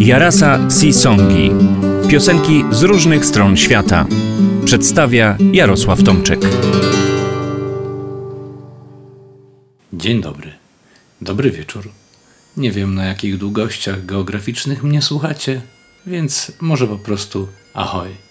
Jarasa Sisongi. Piosenki z różnych stron świata. Przedstawia Jarosław Tomczyk. Dzień dobry. Dobry wieczór. Nie wiem na jakich długościach geograficznych mnie słuchacie, więc może po prostu ahoj.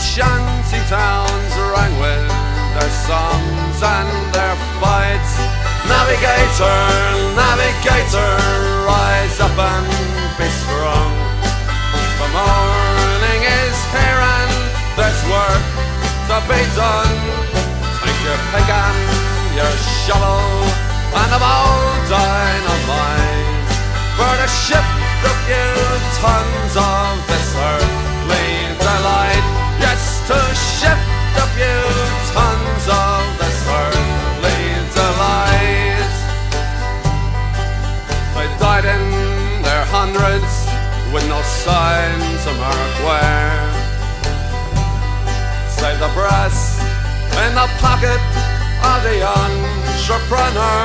Shanty towns rang with their songs and their fights. Navigator, navigator, rise up and be strong. The morning is here and there's work to be done. Take your pick and your shovel and a bold dynamite for to shift a few tons of this. Yes, to shift a few tons of this earthly delight. They died in their hundreds with no sign to mark where. Save the brass in the pocket of the entrepreneur.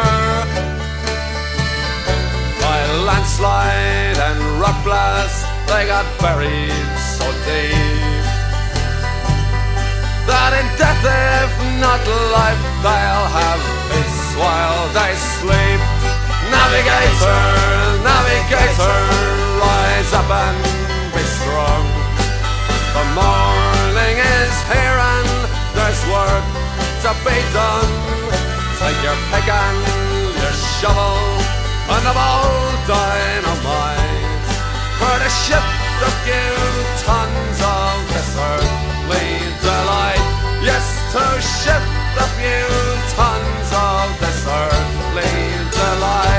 By landslide and rock blast, they got buried so deep not life, they'll have peace while they sleep. Navigator, navigator, rise up and be strong. The morning is here and there's work to be done. Take your pick and your shovel and a bold dynamite for the ship a few tons of this earthly delight. Yes, to shift a few tons of this earthly delight.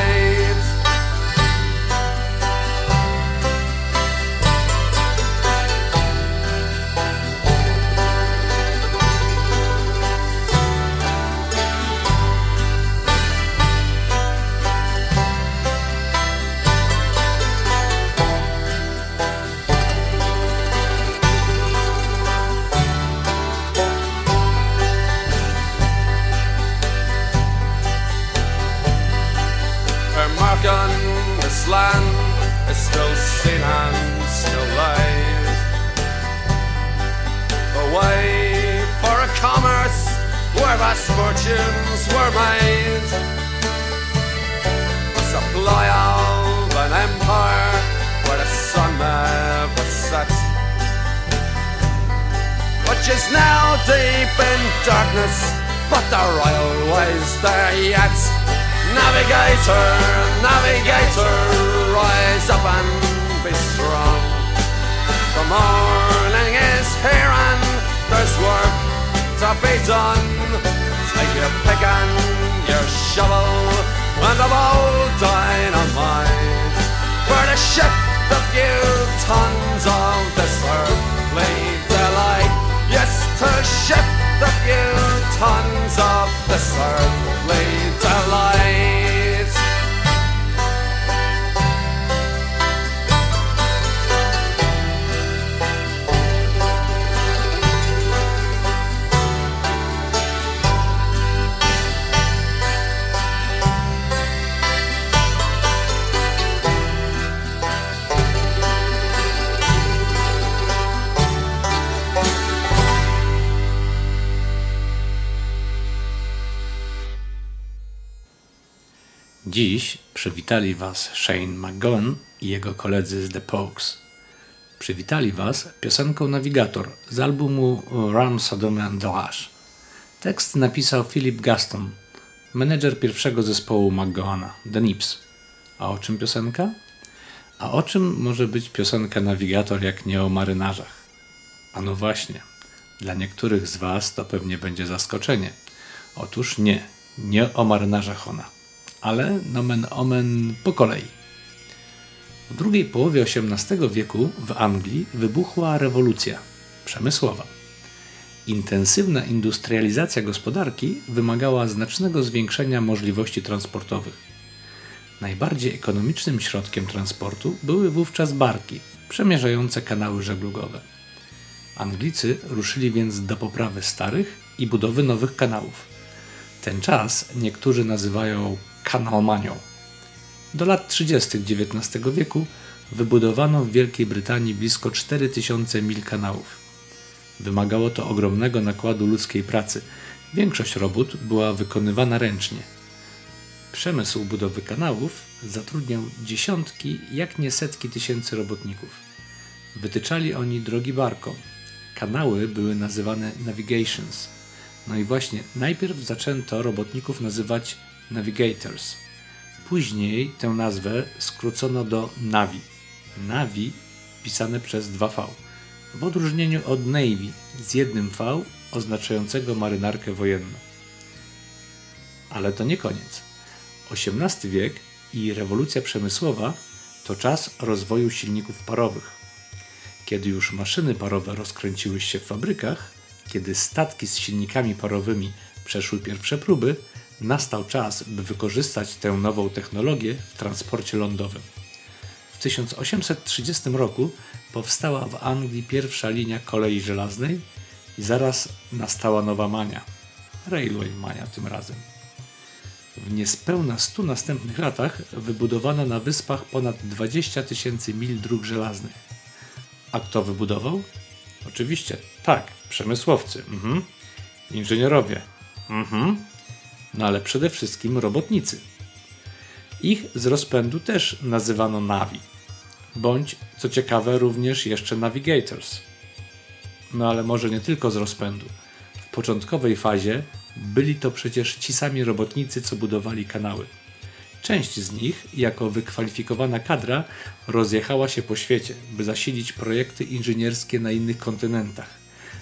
Now deep in darkness, but the royal ways there yet. Navigator, navigator, rise up and be strong. The morning is here and there's work to be done. Take your pick and your shovel and a bold dynamite shift a few przywitali Was Shane McGowan i jego koledzy z The Pokes. Przywitali Was piosenką Navigator z albumu Ram Sodom and Delash. Tekst napisał Philip Gaston, menedżer pierwszego zespołu McGowana, The Nips. A o czym piosenka? A o czym może być piosenka Navigator jak nie o marynarzach? A no właśnie, dla niektórych z Was to pewnie będzie zaskoczenie. Otóż nie, nie o marynarza Hona, ale nomen omen po kolei. W drugiej połowie XVIII wieku w Anglii wybuchła rewolucja przemysłowa. Intensywna industrializacja gospodarki wymagała znacznego zwiększenia możliwości transportowych. Najbardziej ekonomicznym środkiem transportu były wówczas barki przemierzające kanały żeglugowe. Anglicy ruszyli więc do poprawy starych i budowy nowych kanałów. Ten czas niektórzy nazywają kanalmanią. Do lat 30. XIX wieku wybudowano w Wielkiej Brytanii blisko 4000 mil kanałów. Wymagało to ogromnego nakładu ludzkiej pracy. Większość robót była wykonywana ręcznie. Przemysł budowy kanałów zatrudniał dziesiątki, jak nie setki tysięcy robotników. Wytyczali oni drogi barkom. Kanały były nazywane navigations. No i właśnie najpierw zaczęto robotników nazywać navigators. Później tę nazwę skrócono do Navi. Navi pisane przez 2V. W odróżnieniu od Navy z jednym V oznaczającego marynarkę wojenną. Ale to nie koniec. XVIII wiek i rewolucja przemysłowa to czas rozwoju silników parowych. Kiedy już maszyny parowe rozkręciły się w fabrykach, kiedy statki z silnikami parowymi przeszły pierwsze próby, nastał czas, by wykorzystać tę nową technologię w transporcie lądowym. W 1830 roku powstała w Anglii pierwsza linia kolei żelaznej i zaraz nastała nowa mania Railway Mania tym razem. W niespełna 100 następnych latach wybudowano na wyspach ponad 20 tysięcy mil dróg żelaznych. A kto wybudował? Oczywiście, tak, przemysłowcy, mhm. inżynierowie, mhm. No ale przede wszystkim robotnicy. Ich z rozpędu też nazywano Navi, bądź co ciekawe również jeszcze Navigators. No ale może nie tylko z rozpędu. W początkowej fazie byli to przecież ci sami robotnicy, co budowali kanały. Część z nich, jako wykwalifikowana kadra, rozjechała się po świecie, by zasilić projekty inżynierskie na innych kontynentach,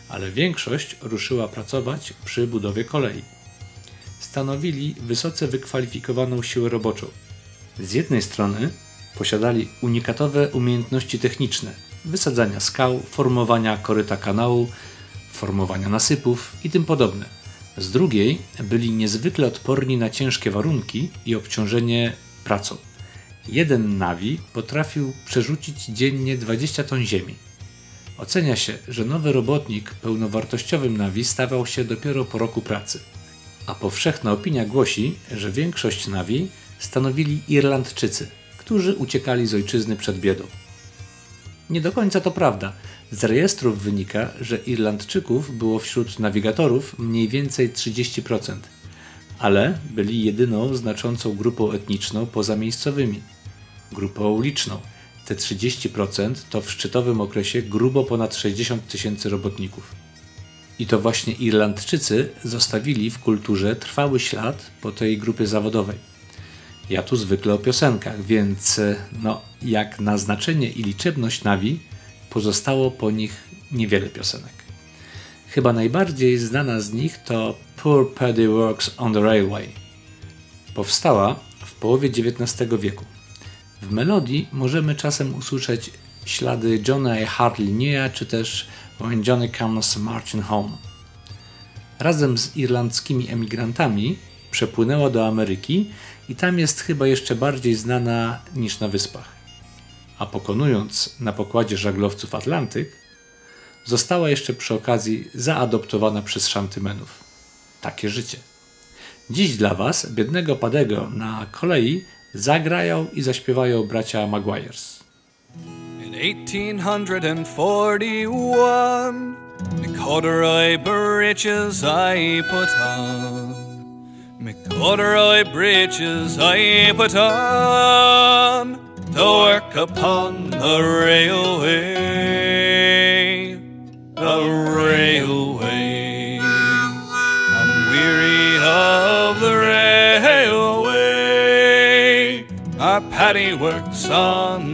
ale większość ruszyła pracować przy budowie kolei. Stanowili wysoce wykwalifikowaną siłę roboczą. Z jednej strony posiadali unikatowe umiejętności techniczne wysadzania skał, formowania koryta kanału, formowania nasypów i tym podobne z drugiej byli niezwykle odporni na ciężkie warunki i obciążenie pracą. Jeden Navi potrafił przerzucić dziennie 20 ton ziemi. Ocenia się, że nowy robotnik pełnowartościowym Navi stawał się dopiero po roku pracy. A powszechna opinia głosi, że większość Navi stanowili Irlandczycy, którzy uciekali z ojczyzny przed biedą. Nie do końca to prawda – z rejestrów wynika, że Irlandczyków było wśród nawigatorów mniej więcej 30%, ale byli jedyną znaczącą grupą etniczną poza miejscowymi. Grupą liczną. Te 30% to w szczytowym okresie grubo ponad 60 tysięcy robotników. I to właśnie Irlandczycy zostawili w kulturze trwały ślad po tej grupie zawodowej. Ja tu zwykle o piosenkach, więc no, jak na znaczenie i liczebność nawi, pozostało po nich niewiele piosenek. Chyba najbardziej znana z nich to Poor Paddy Works on the Railway. Powstała w połowie XIX wieku. W melodii możemy czasem usłyszeć ślady Johna A. Hartley'a czy też Johnny Comes Marching Home. Razem z irlandzkimi emigrantami przepłynęła do Ameryki i tam jest chyba jeszcze bardziej znana niż na wyspach a pokonując na pokładzie żaglowców Atlantyk, została jeszcze przy okazji zaadoptowana przez szantymenów. Takie życie. Dziś dla Was, biednego Padego na kolei, zagrają i zaśpiewają bracia Maguires. In 1841, the corduroy breeches I put on. Me corduroy breeches I put on. to work upon the railway, the railway. I'm weary of the railway. Our Paddy works on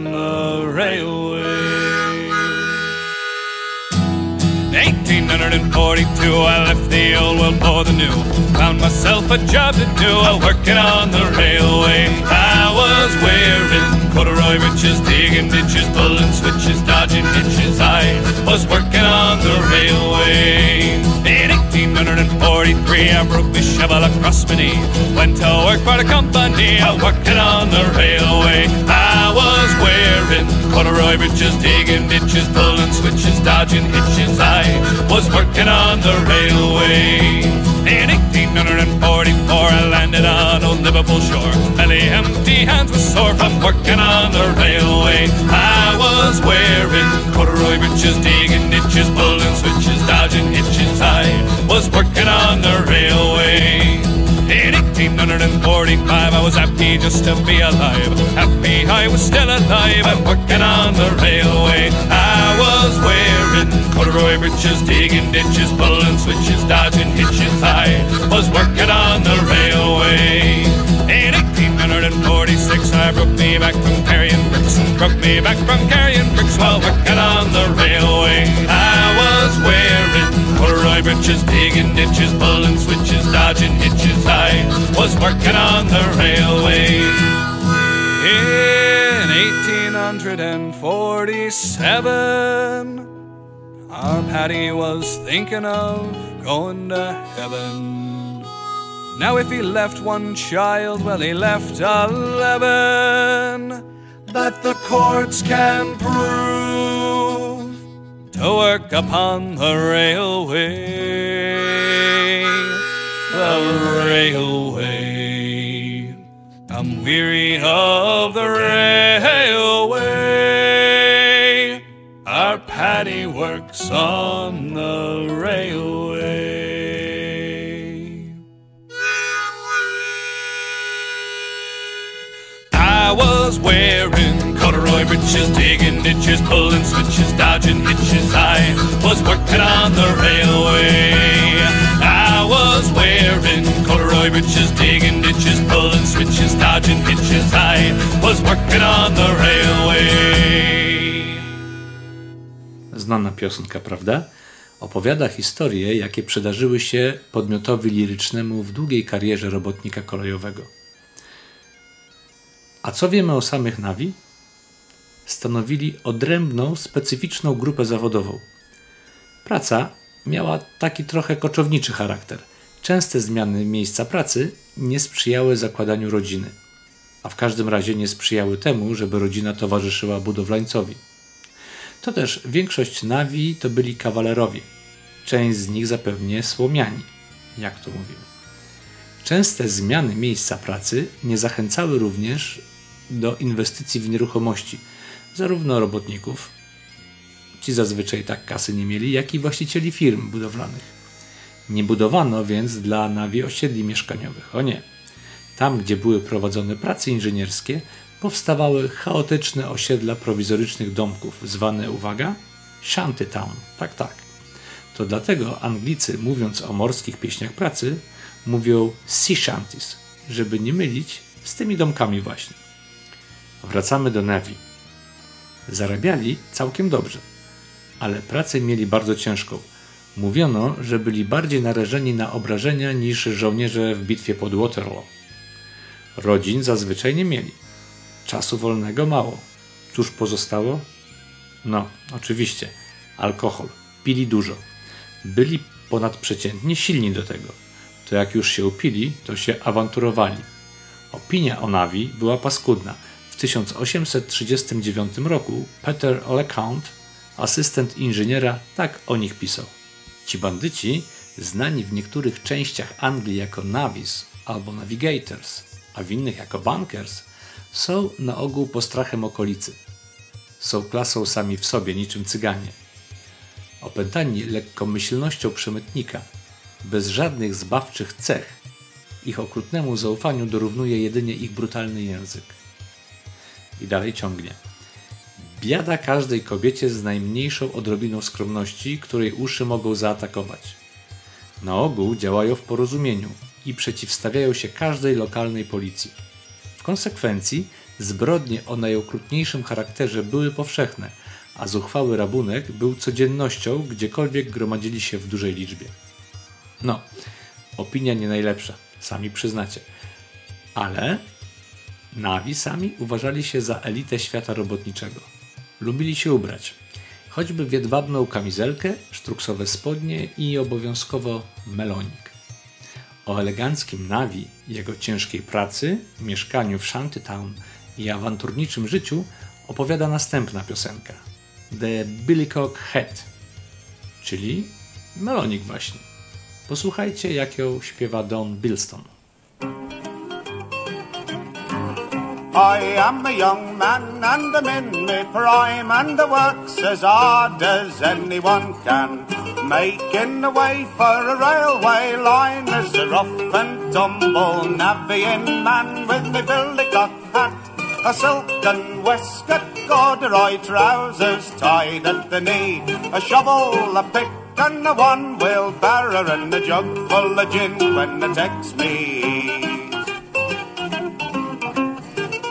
railway. 18 1842, I left the old world for the new. Found myself a job to do, while working on the railway. I was wearing corduroy breeches, digging ditches, pulling switches, dodging hitches. I was working on the railway. In 1843, I broke my shovel across my knee. Went to work for the company, I working on the railway. I was wearing corduroy breeches, digging ditches, pulling switches, dodging hitches. I was working on the railway. In 1844, I landed on old Liverpool shore. Belly empty, hands were sore from working on the railway. I was wearing corduroy breeches, digging ditches, pulling switches, dodging hitches. I was working on the 1845, I was happy just to be alive. Happy I was still alive and working on the railway. I was wearing corduroy breeches, digging ditches, pulling switches, dodging hitches. I was working on the railway. In 1846, I broke me back from carrying bricks. Broke me back from carrying bricks while working on the railway. I corduroy breeches, digging ditches, pulling switches, dodging hitches. I was working on the railway. In 1847, our Paddy was thinking of going to heaven. Now, if he left one child, well, he left eleven. That the courts can prove to work upon the railway. The railway. I'm weary of the railway. Our Paddy works on the railway. I was wearing corduroy breeches, digging ditches, pulling switches, dodging hitches. I was working on the railway. I was wearing corduroy breeches, digging ditches, pulling switches, dodging hitches. I was working on the railway. Znana piosenka, prawda? Opowiada historie, jakie przydarzyły się podmiotowi lirycznemu w długiej karierze robotnika kolejowego. A co wiemy o samych Nawi? Stanowili odrębną, specyficzną grupę zawodową. Praca miała taki trochę koczowniczy charakter. Częste zmiany miejsca pracy nie sprzyjały zakładaniu rodziny, a w każdym razie nie sprzyjały temu, żeby rodzina towarzyszyła budowlańcowi. To też większość nawi to byli kawalerowie. Część z nich zapewnie słomiani, jak to mówimy. Częste zmiany miejsca pracy nie zachęcały również do inwestycji w nieruchomości, zarówno robotników, ci zazwyczaj tak kasy nie mieli, jak i właścicieli firm budowlanych. Nie budowano więc dla nawi osiedli mieszkaniowych. O nie. Tam, gdzie były prowadzone prace inżynierskie, powstawały chaotyczne osiedla prowizorycznych domków, zwane, uwaga, shantytown. Tak, tak. To dlatego Anglicy, mówiąc o morskich pieśniach pracy, mówią sea shanties, żeby nie mylić z tymi domkami właśnie. Wracamy do Navy. Zarabiali całkiem dobrze, ale pracę mieli bardzo ciężką. Mówiono, że byli bardziej narażeni na obrażenia niż żołnierze w bitwie pod Waterloo. Rodzin zazwyczaj nie mieli. Czasu wolnego mało. Cóż pozostało? No, oczywiście, alkohol. Pili dużo. Byli ponadprzeciętnie silni do tego. To jak już się upili, to się awanturowali. Opinia o Navi była paskudna. W 1839 roku Peter LeCount, asystent inżyniera, tak o nich pisał. Ci bandyci, znani w niektórych częściach Anglii jako Navis albo Navigators, a w innych jako Bunkers, są na ogół postrachem okolicy. Są klasą sami w sobie, niczym cyganie. Opętani lekkomyślnością przemytnika, bez żadnych zbawczych cech, ich okrutnemu zaufaniu dorównuje jedynie ich brutalny język. I dalej ciągnie. Biada każdej kobiecie z najmniejszą odrobiną skromności, której uszy mogą zaatakować. Na ogół działają w porozumieniu i przeciwstawiają się każdej lokalnej policji. W konsekwencji zbrodnie o najokrutniejszym charakterze były powszechne, a zuchwały rabunek był codziennością, gdziekolwiek gromadzili się w dużej liczbie. No, opinia nie najlepsza, sami przyznacie. Ale Nawi sami uważali się za elitę świata robotniczego. Lubili się ubrać. Choćby w jedwabną kamizelkę, sztruksowe spodnie i obowiązkowo melonik. O eleganckim Nawi, jego ciężkiej pracy, mieszkaniu w Shantytown i awanturniczym życiu opowiada następna piosenka The Billycock Hat, czyli melonik właśnie. Posłuchajcie, jak ją śpiewa Don Bilston. I am a young man and I'm in my prime and I works as hard as anyone can. Making the way for a railway line as a rough and tumble navvying man with me billycock hat, a silken waistcoat, corduroy trousers tied at the knee, a shovel, a pick and a one-wheel barrow and a jug full of gin when it takes me.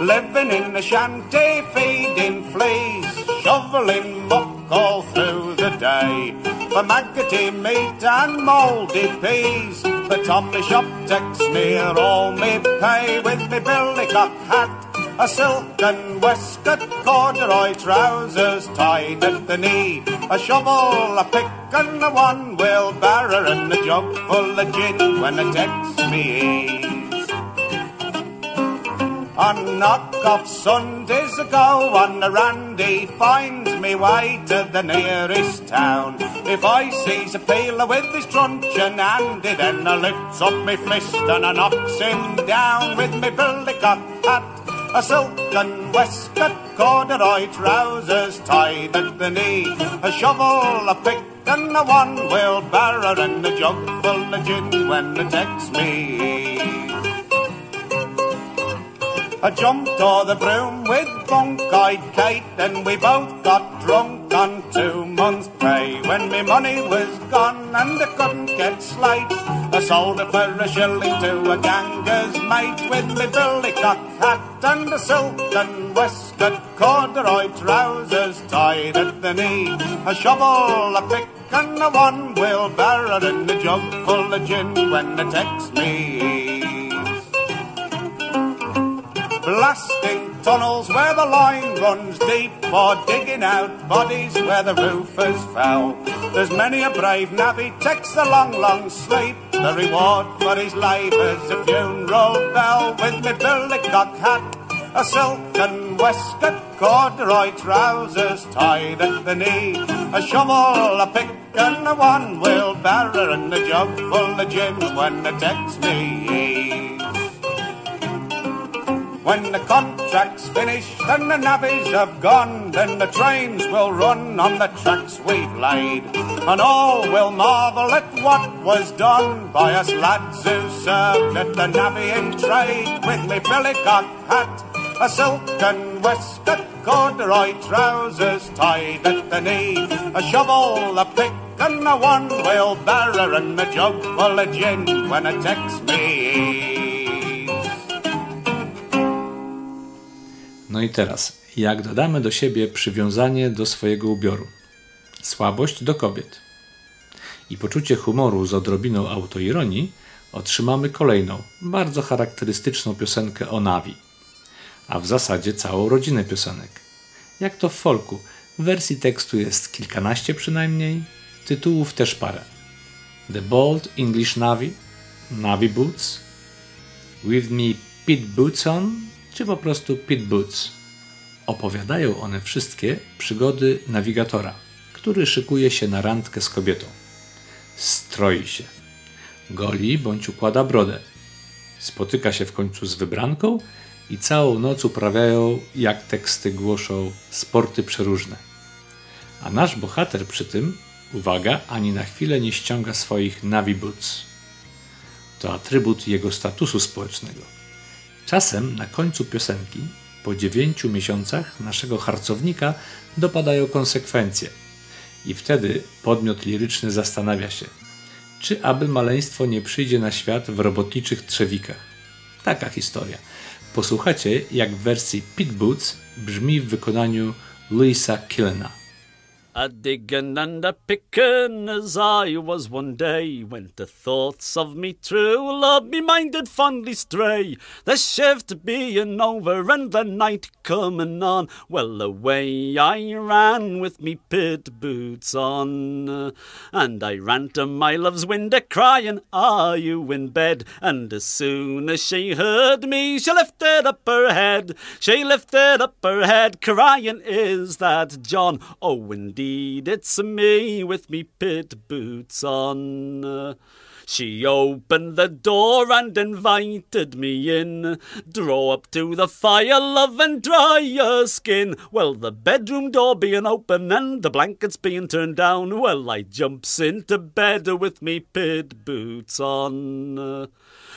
Living in a shanty, feeding fleas, shoveling muck all through the day. For maggoty meat and mouldy peas, the Tommy shop takes near all me pay with me billycock hat, a silken waistcoat, corduroy trousers tied at the knee, a shovel, a pick and a one-wheel barrow and a jug full of gin when it takes me. On knock-off Sundays ago on the randy finds me way to the nearest town. If I sees a peeler with his truncheon handy, then I lifts up me fist and I knocks him down with me billycock hat, a silken waistcoat, corduroy trousers tied at the knee, a shovel, a pick and a one-wheel barrow and a jug full of gin when it takes me. I jumped o'er the broom with bunk-eyed Kate, and we both got drunk on two months' pay. When me money was gone and I couldn't get slate, I sold it for a shilling to a ganger's mate with me billycock hat and a silken waistcoat, corduroy trousers tied at the knee, a shovel, a pick and a one-wheel barrow and a jug full of gin when it takes me. Blasting tunnels where the line runs deep, or digging out bodies where the roof is foul. There's many a brave navvy takes a long, long sleep. The reward for his labour's a funeral bell with me billycock hat, a silken waistcoat, corduroy trousers tied at the knee, a shovel, a pick and a one-wheel barrow and a jug full of gin when it takes me. When the contract's finished and the navvies have gone, then the trains will run on the tracks we've laid. And all will marvel at what was done by us lads who served at the navvying trade. With me billycock hat, a silken waistcoat, corduroy trousers tied at the knee, a shovel, a pick and a one-wheel barrow and a jug full of gin when it takes me. No i teraz, jak dodamy do siebie przywiązanie do swojego ubioru, słabość do kobiet i poczucie humoru z odrobiną autoironii, otrzymamy kolejną, bardzo charakterystyczną piosenkę o Navi, a w zasadzie całą rodzinę piosenek. Jak to w folku, wersji tekstu jest kilkanaście przynajmniej, tytułów też parę. The Bold English Navy, Navy Boots, With Me Pit Boots On, czy po prostu Pit Boots. Opowiadają one wszystkie przygody nawigatora, który szykuje się na randkę z kobietą. Stroi się. Goli bądź układa brodę. Spotyka się w końcu z wybranką i całą noc uprawiają, jak teksty głoszą, sporty przeróżne. A nasz bohater przy tym, uwaga, ani na chwilę nie ściąga swoich Navi Boots. To atrybut jego statusu społecznego. Czasem na końcu piosenki, po dziewięciu miesiącach naszego harcownika dopadają konsekwencje. I wtedy podmiot liryczny zastanawia się, czy aby maleństwo nie przyjdzie na świat w robotniczych trzewikach. Taka historia. Posłuchacie, jak w wersji Pit Boots brzmi w wykonaniu Louisa Killena. A diggin' and a pickin' as I was one day, when the thoughts of me true love me minded fondly stray. The shift being over and the night comin' on, well away I ran with me pit boots on. And I ran to my love's window cryin', Are you in bed? And as soon as she heard me, she lifted up her head. She lifted up her head, cryin', Is that John? Oh, indeed it's me with me pit boots on. She opened the door and invited me in. Draw up to the fire, love, and dry your skin. Well, the bedroom door being open and the blankets being turned down, well, I jumps into bed with me pit boots on.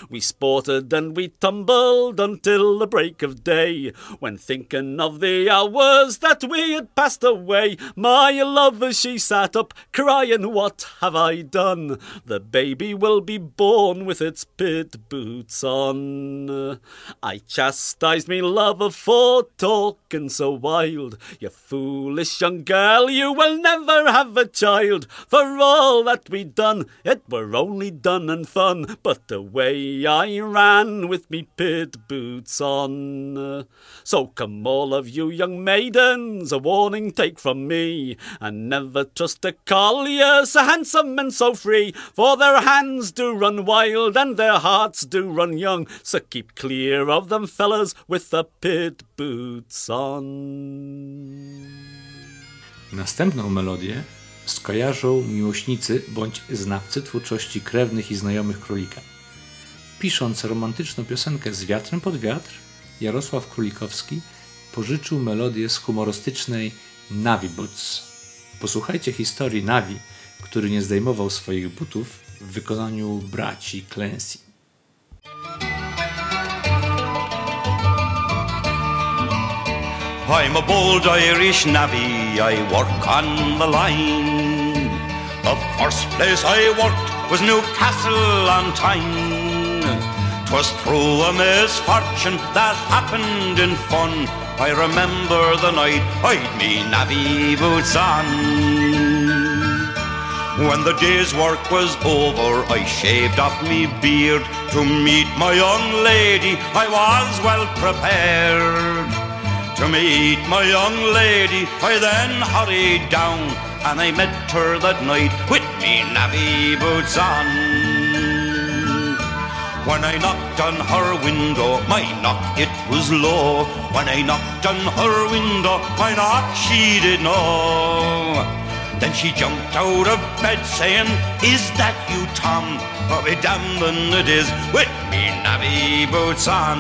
We sported and we tumbled until the break of day, when thinking of the hours that we had passed away, my love she sat up crying, What have I done? The baby will be born with its pit boots on. I chastised me love for talking so wild. You foolish young girl, you will never have a child. For all that we done, it were only done and fun, but the way I ran with me pit boots on. So come all of you young maidens, a warning take from me, and never trust a collier so handsome and so free, for their hands do run wild and their hearts do run young, so keep clear of them fellas with the pit boots on. Następną melodię skojarzą miłośnicy bądź znawcy twórczości krewnych i znajomych królika. Pisząc romantyczną piosenkę z wiatrem pod wiatr, Jarosław Królikowski pożyczył melodię z humorystycznej Navi Boots. Posłuchajcie historii Navi, który nie zdejmował swoich butów w wykonaniu braci Clancy. I'm a bold Irish navvy, I work on the line. The first place I worked was Newcastle on Tyne. 'Twas through a misfortune that happened in fun. I remember the night I'd me navvy boots on. When the day's work was over, I shaved off me beard to meet my young lady. I was well prepared. To meet my young lady, I then hurried down, and I met her that night with me navvy boots on. When I knocked on her window, my knock it was low. When I knocked on her window, my knock she did know. Then she jumped out of bed saying, Is that you, Tom? Oh, be damned it is with me navvy boots on.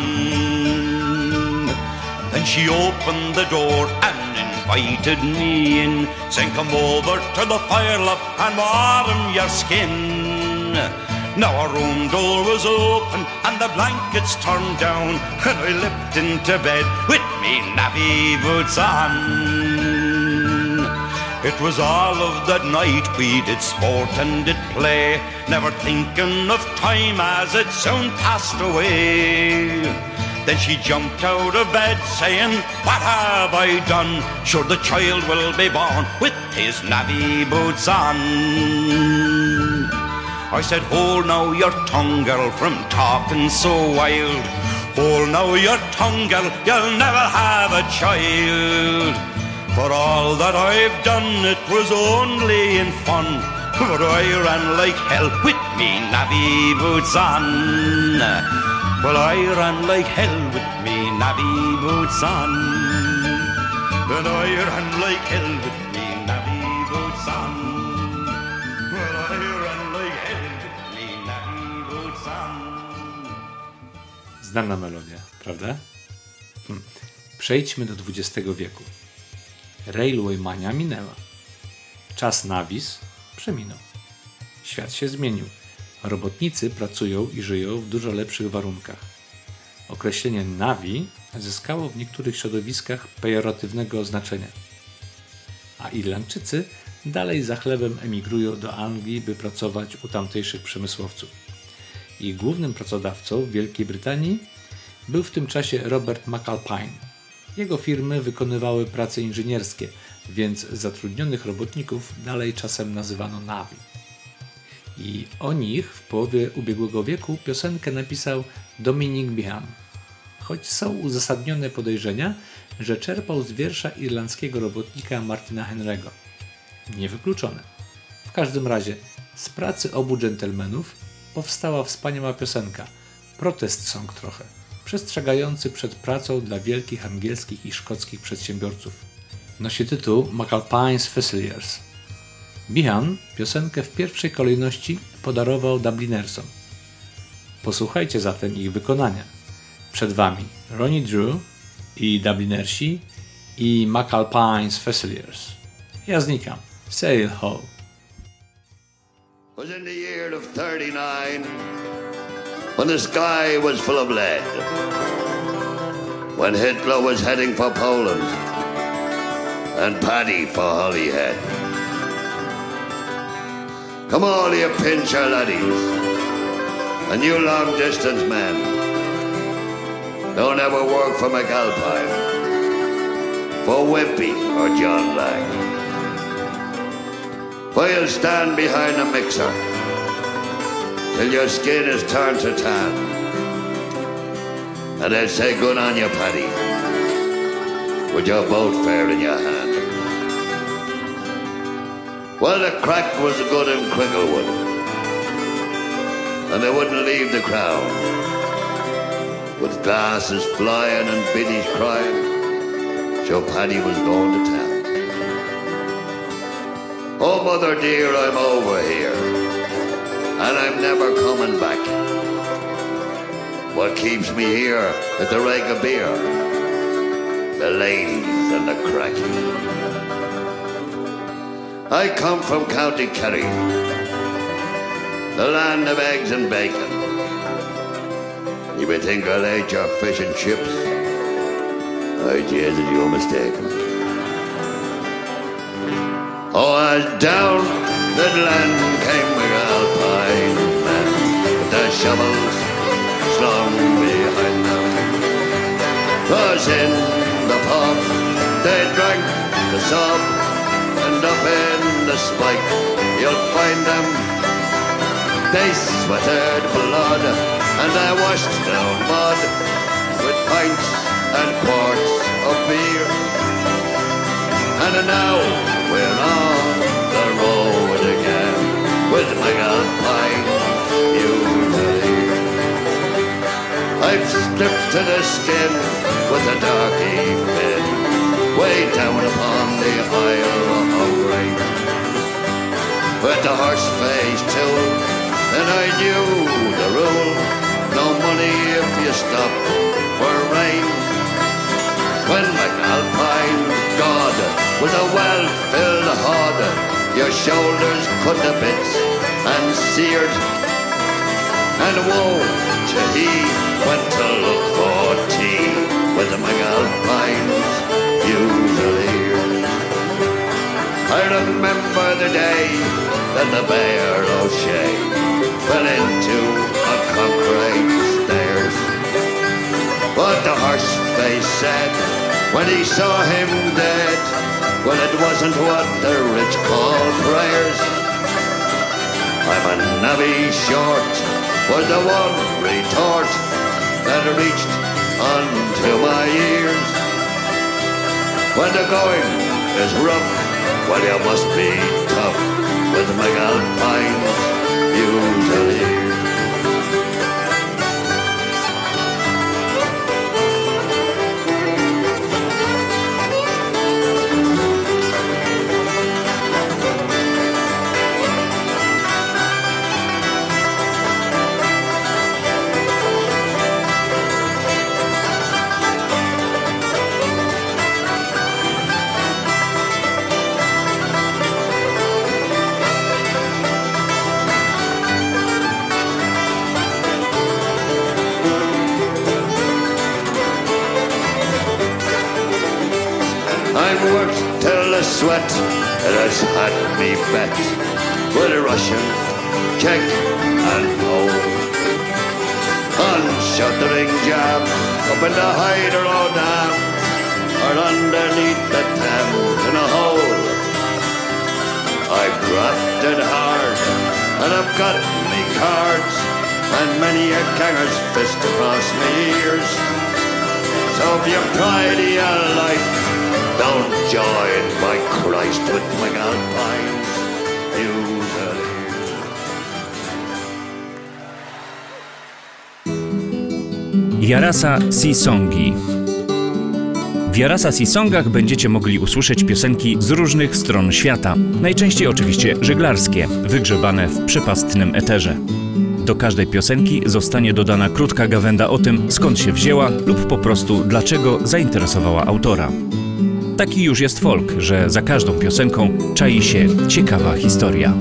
Then she opened the door and invited me in, saying, Come over to the fire, love, and warm your skin. Now our room door was open and the blankets turned down, and I leapt into bed with me navvy boots on. It was all of that night we did sport and did play, never thinking of time as it soon passed away. Then she jumped out of bed saying, What have I done? Sure the child will be born with his navvy boots on. I said, Hold now your tongue, girl, from talking so wild. Hold now your tongue, girl, you'll never have a child. For all that I've done, it was only in fun. But I ran like hell with me navvy boots on. Well, I ran like hell with me navvy boots on. Then I ran like hell with me navvy boots on. Znana melodia, prawda? Hm. Przejdźmy do XX wieku. Railway mania minęła. Czas nawis przeminął. Świat się zmienił. Robotnicy pracują i żyją w dużo lepszych warunkach. Określenie nawi zyskało w niektórych środowiskach pejoratywnego znaczenia. A Irlandczycy dalej za chlebem emigrują do Anglii, by pracować u tamtejszych przemysłowców. Ich głównym pracodawcą w Wielkiej Brytanii był w tym czasie Robert McAlpine. Jego firmy wykonywały prace inżynierskie, więc zatrudnionych robotników dalej czasem nazywano Navi. I o nich w połowie ubiegłego wieku piosenkę napisał Dominic Bihan. Choć są uzasadnione podejrzenia, że czerpał z wiersza irlandzkiego robotnika Martina Henry'ego. Niewykluczone. W każdym razie z pracy obu dżentelmenów powstała wspaniała piosenka, protest song trochę, przestrzegający przed pracą dla wielkich angielskich i szkockich przedsiębiorców. Nosi tytuł McAlpine's Fusiliers. Bihan piosenkę w pierwszej kolejności podarował Dublinersom. Posłuchajcie zatem ich wykonania. Przed Wami Ronnie Drew i Dublinersi i McAlpine's Fusiliers. Ja znikam. Sail ho! Was in the year of 39 when the sky was full of lead, when Hitler was heading for Poland and Paddy for Holyhead. Come all you pincher laddies and you long distance men, don't ever work for McAlpine, for Wimpey or John Laing. You'll stand behind a mixer till your skin is turned to tan. And they'll say, good on you, Paddy, with your boat fair in your hand. Well, the crack was good in Cricklewood, and they wouldn't leave the crowd. With glasses flying and biddies crying, so Paddy was going to town. Oh, mother dear, I'm over here, and I'm never coming back. What keeps me here is the rag of beer, the ladies and the cracking. I come from County Kerry, the land of eggs and bacon. You may think I'll eat your fish and chips. I jeers that you're mistaken. Oh, as down the land came the alpine men with their shovels slung behind them. In the pub they drank the sub, and up in the spike you'll find them. They sweated blood and they washed down mud with pints and quarts of beer. And now we're on the road again with McAlpine usually. I've stripped to the skin with a darky fin way down upon the Isle of Grain. With the horse face too, and I knew the rule, no money if you stop for rain. When McAlpine With a well-filled hod, your shoulders cut to bits and seared. And woe to he went to look for tea with the McAlpine's Fusiliers. I remember the day that the Bear O'Shea fell into a concrete stairs. But the horse face said when he saw him dead, well, it wasn't what the rich call prayers. I'm a navvy short, was the one retort that reached unto my ears. When the going is rough, well, you must be tough and I've got me cards, and many a ganger's fist across me ears. So if you pride of your life, don't join by Christ with McAlpine's Fusiliers. Jarasa Sisongi. W Jarasa Sisongach będziecie mogli usłyszeć piosenki z różnych stron świata. Najczęściej oczywiście żeglarskie, wygrzebane w przepastnym eterze. Do każdej piosenki zostanie dodana krótka gawenda o tym, skąd się wzięła lub po prostu dlaczego zainteresowała autora. Taki już jest folk, że za każdą piosenką czai się ciekawa historia.